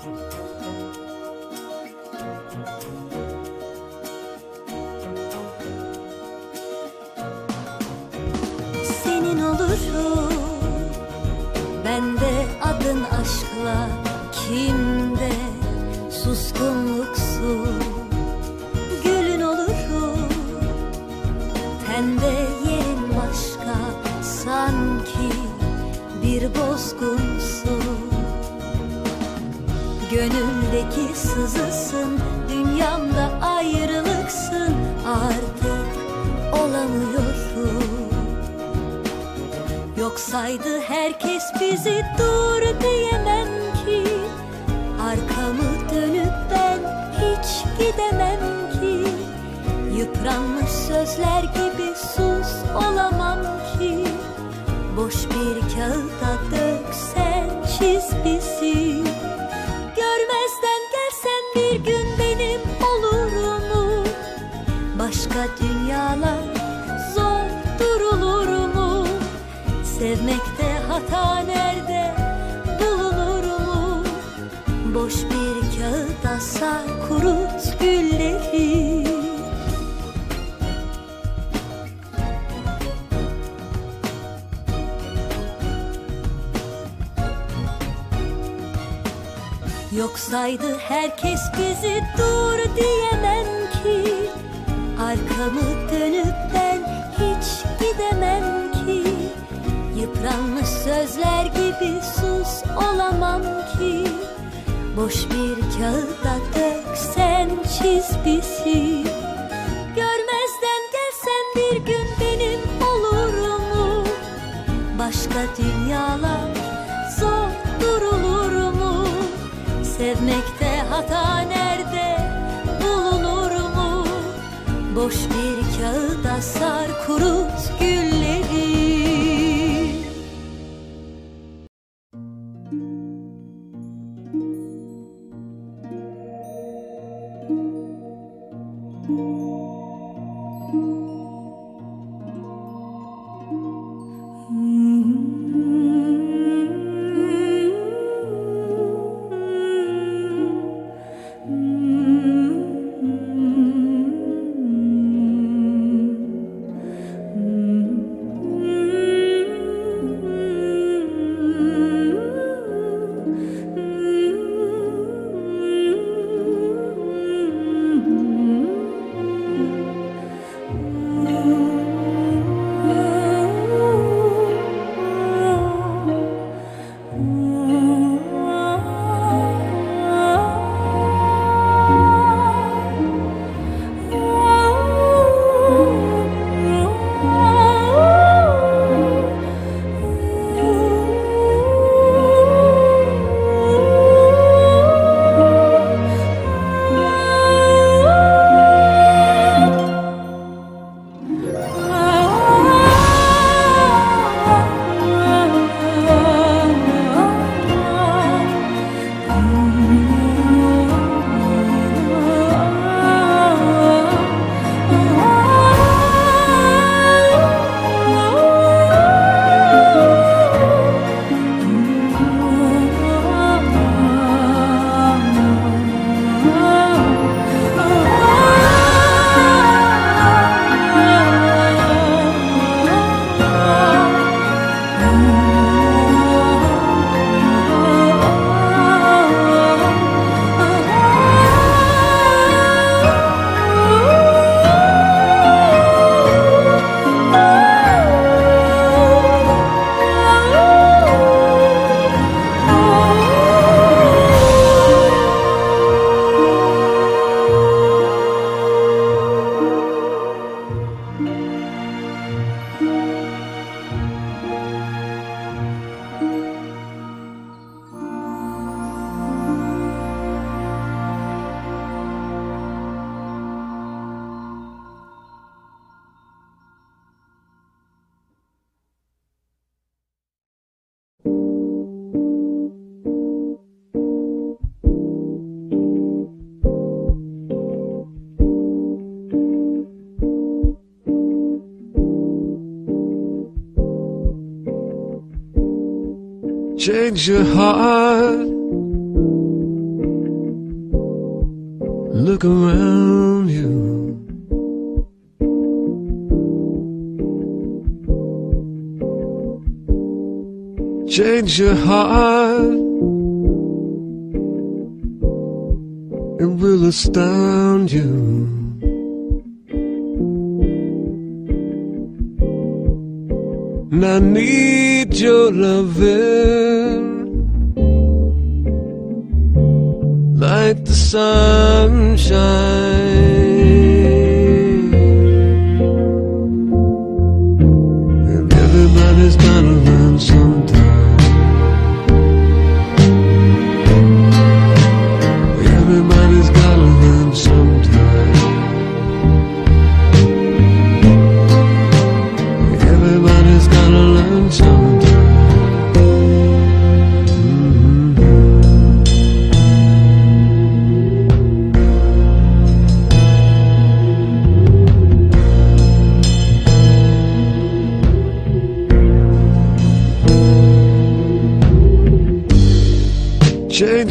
Senin olurum Ben de adın aşkla Kimde? Suskunluksu Gülün olurum Tende yerin başka Sanki bir bozgunsun Gönüldeki sızısın. Dünyamda ayrılıksın. Artık olamıyorum Yoksaydı herkes bizi dur diyemem ki. Arkamı dönüp ben hiç gidemem ki. Yıpranmış sözler gibi sus olamam ki. Boş bir kağıda döksen Sevmekte hata nerede? Bulunur mu? Boş bir kağıda sar kurut gülleri. Yoksaydı herkes bizi dur diyemem ki. Arkamı dönüp ben hiç gidemem Yıpranmış sözler gibi sus olamam ki Boş bir kağıda döksen çiz bizi Görmezden gelsen bir gün benim olur mu? Başka dünyalar zor durulur mu? Sevmekte hata nerede bulunur mu? Boş bir kağıda sar kurut gülleri change your heart. Look around you. Change your heart. It will astound you. And I need your loving like the sunshine.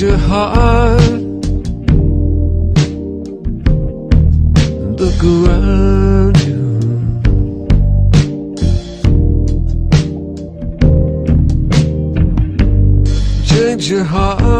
Your heart. Look around you. Change your heart.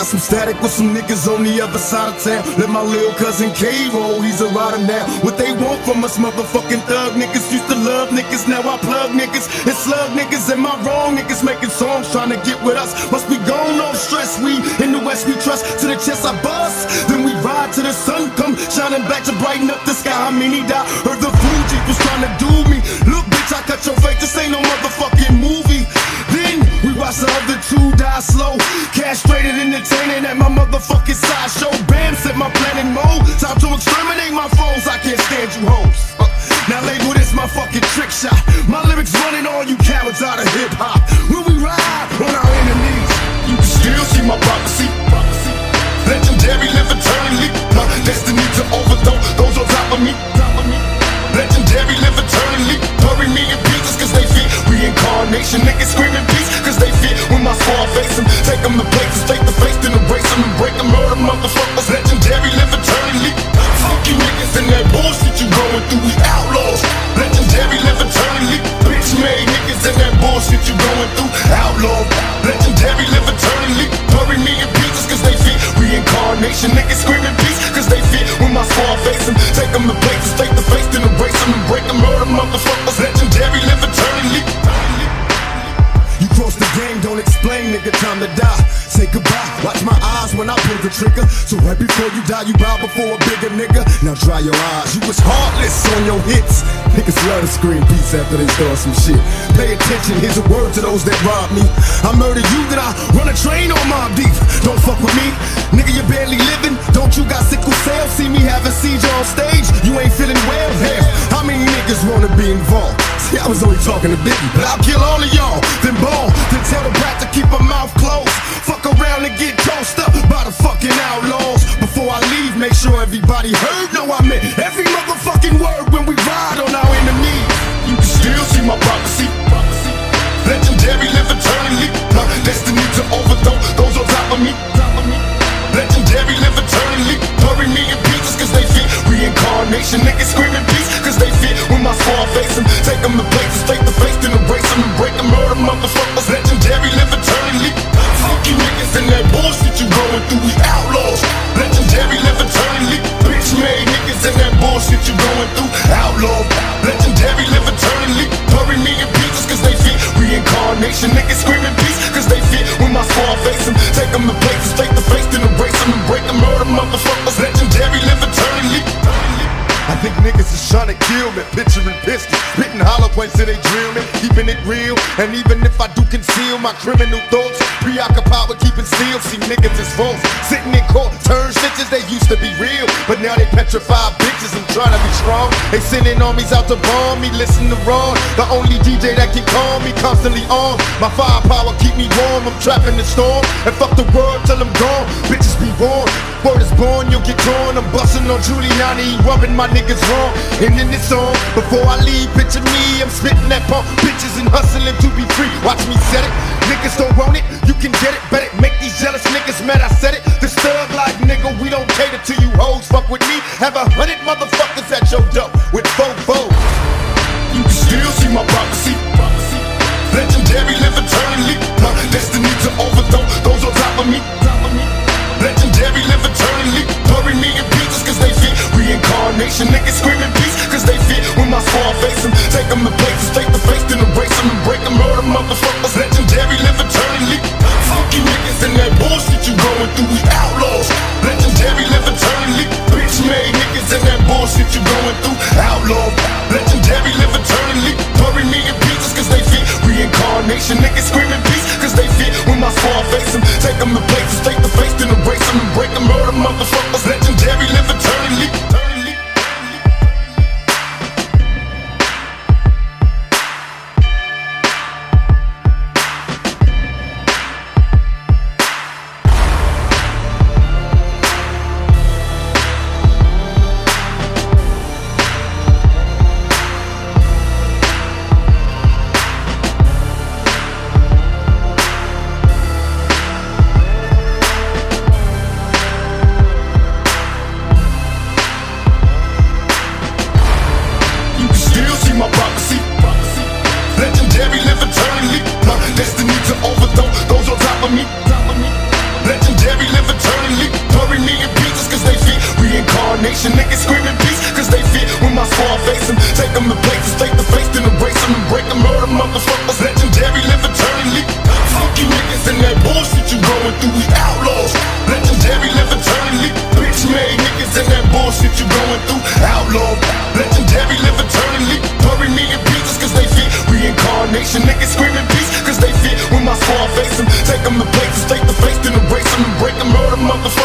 Got some static with some niggas on the other side of town. Let my little cousin K roll, he's a rider now. What they want from us, motherfucking thug niggas. Used to love niggas, now I plug niggas and slug niggas. Am I wrong? Niggas making songs trying to get with us. Must be gone off stress. We in the West, we trust. To the chest, I bust. Then we ride to the sun come shining back to brighten up the sky. How many he died. Heard the Fugees was trying to do me. Look, bitch, I cut your face. This ain't no motherfucking eyes when I pull the trigger. So right before you die, you bow before a bigger nigga. Now dry your eyes, you was heartless on your hits. Niggas love to scream peace after they start some shit. Pay attention, here's a word to those that rob me. I murder you, then I run a train on Mobb Deep. Don't fuck with me, nigga, you barely living. Don't you got sickle cell? See me having siege on stage, you ain't feeling well. Hell, how many niggas wanna be involved? See, I was only talking to Biggie, but I'll kill all of y'all. Then ball, then tell the brat to keep her mouth closed. Fuck around and get tossed up by the fucking outlaws. Before I leave, make sure everybody heard. No, I meant every motherfucking word when we ride on our enemies. You can still see my prophecy. Legendary, live eternally. Uh, destiny to overthrow those on top of me. Legendary, live eternally. Bury me in pieces cause they fit reincarnation. Niggas screaming peace cause they fit when my squad face them. Take them to places, take the face, then embrace them and break them. Murder motherfuckers. Legendary, live eternally. You and that bullshit you going through. We outlaws. Legendary, live eternally. Bitch made niggas and that bullshit you going through. Outlaw. Legendary, live eternally. Bury me in pieces cause they fit reincarnation. Niggas screaming peace cause they fit when my squad face them. Take them to places, niggas is trying to kill me, picturing pistols, spitting hollow points till they drill me, keeping it real. And even if I do conceal my criminal thoughts, preoccupied with keeping still. See niggas is false, sitting in court, turn stitches. They used to be real, but now they petrified bitches. I'm trying to be strong. They sending armies out to bomb me. Listen to Ron, the only DJ that can calm me, constantly on. My firepower keep me warm. I'm trapping the storm, and fuck the world till I'm gone. Bitches be warned. Word is born, you'll get torn. I'm busting on Giuliani, rubbing my niggas wrong. And in this song, before I leave, picture me, I'm spitting that pump. Bitches and hustling to be free. Watch me set it. Niggas don't want it, you can get it. Bet it, make these jealous niggas mad. I said it. This thug like nigga, we don't cater to you hoes. Fuck with me, have a hundred motherfuckers at your door with four foes. You can still see my prophecy. Legendary, live eternally. Uh, destiny to overthrow those on top of me. Bury me in cause they fit. Reincarnation, niggas screaming peace cause they fit. When my squad face them, take them to places Take the face, then erase them and break them Murder motherfuckers, legendary, live eternally Funky niggas and that bullshit you going through We outlaws, legendary, live eternally Bitch made niggas and that bullshit you going through outlaws. legendary, live eternally Bury me in cause they fit. Reincarnation, niggas we break the murder motherfuckers. Legendary live eternally. Fuck you niggas and that bullshit you going through. We outlaws. Legendary live eternally. Bitch made niggas and that bullshit you going through. Outlaw. Legendary live eternally. Bury me in pieces cause they fit. Reincarnation niggas screaming peace cause they fit. When my squad face them, take them to places, take the face, then erase them and break the murder motherfuckers.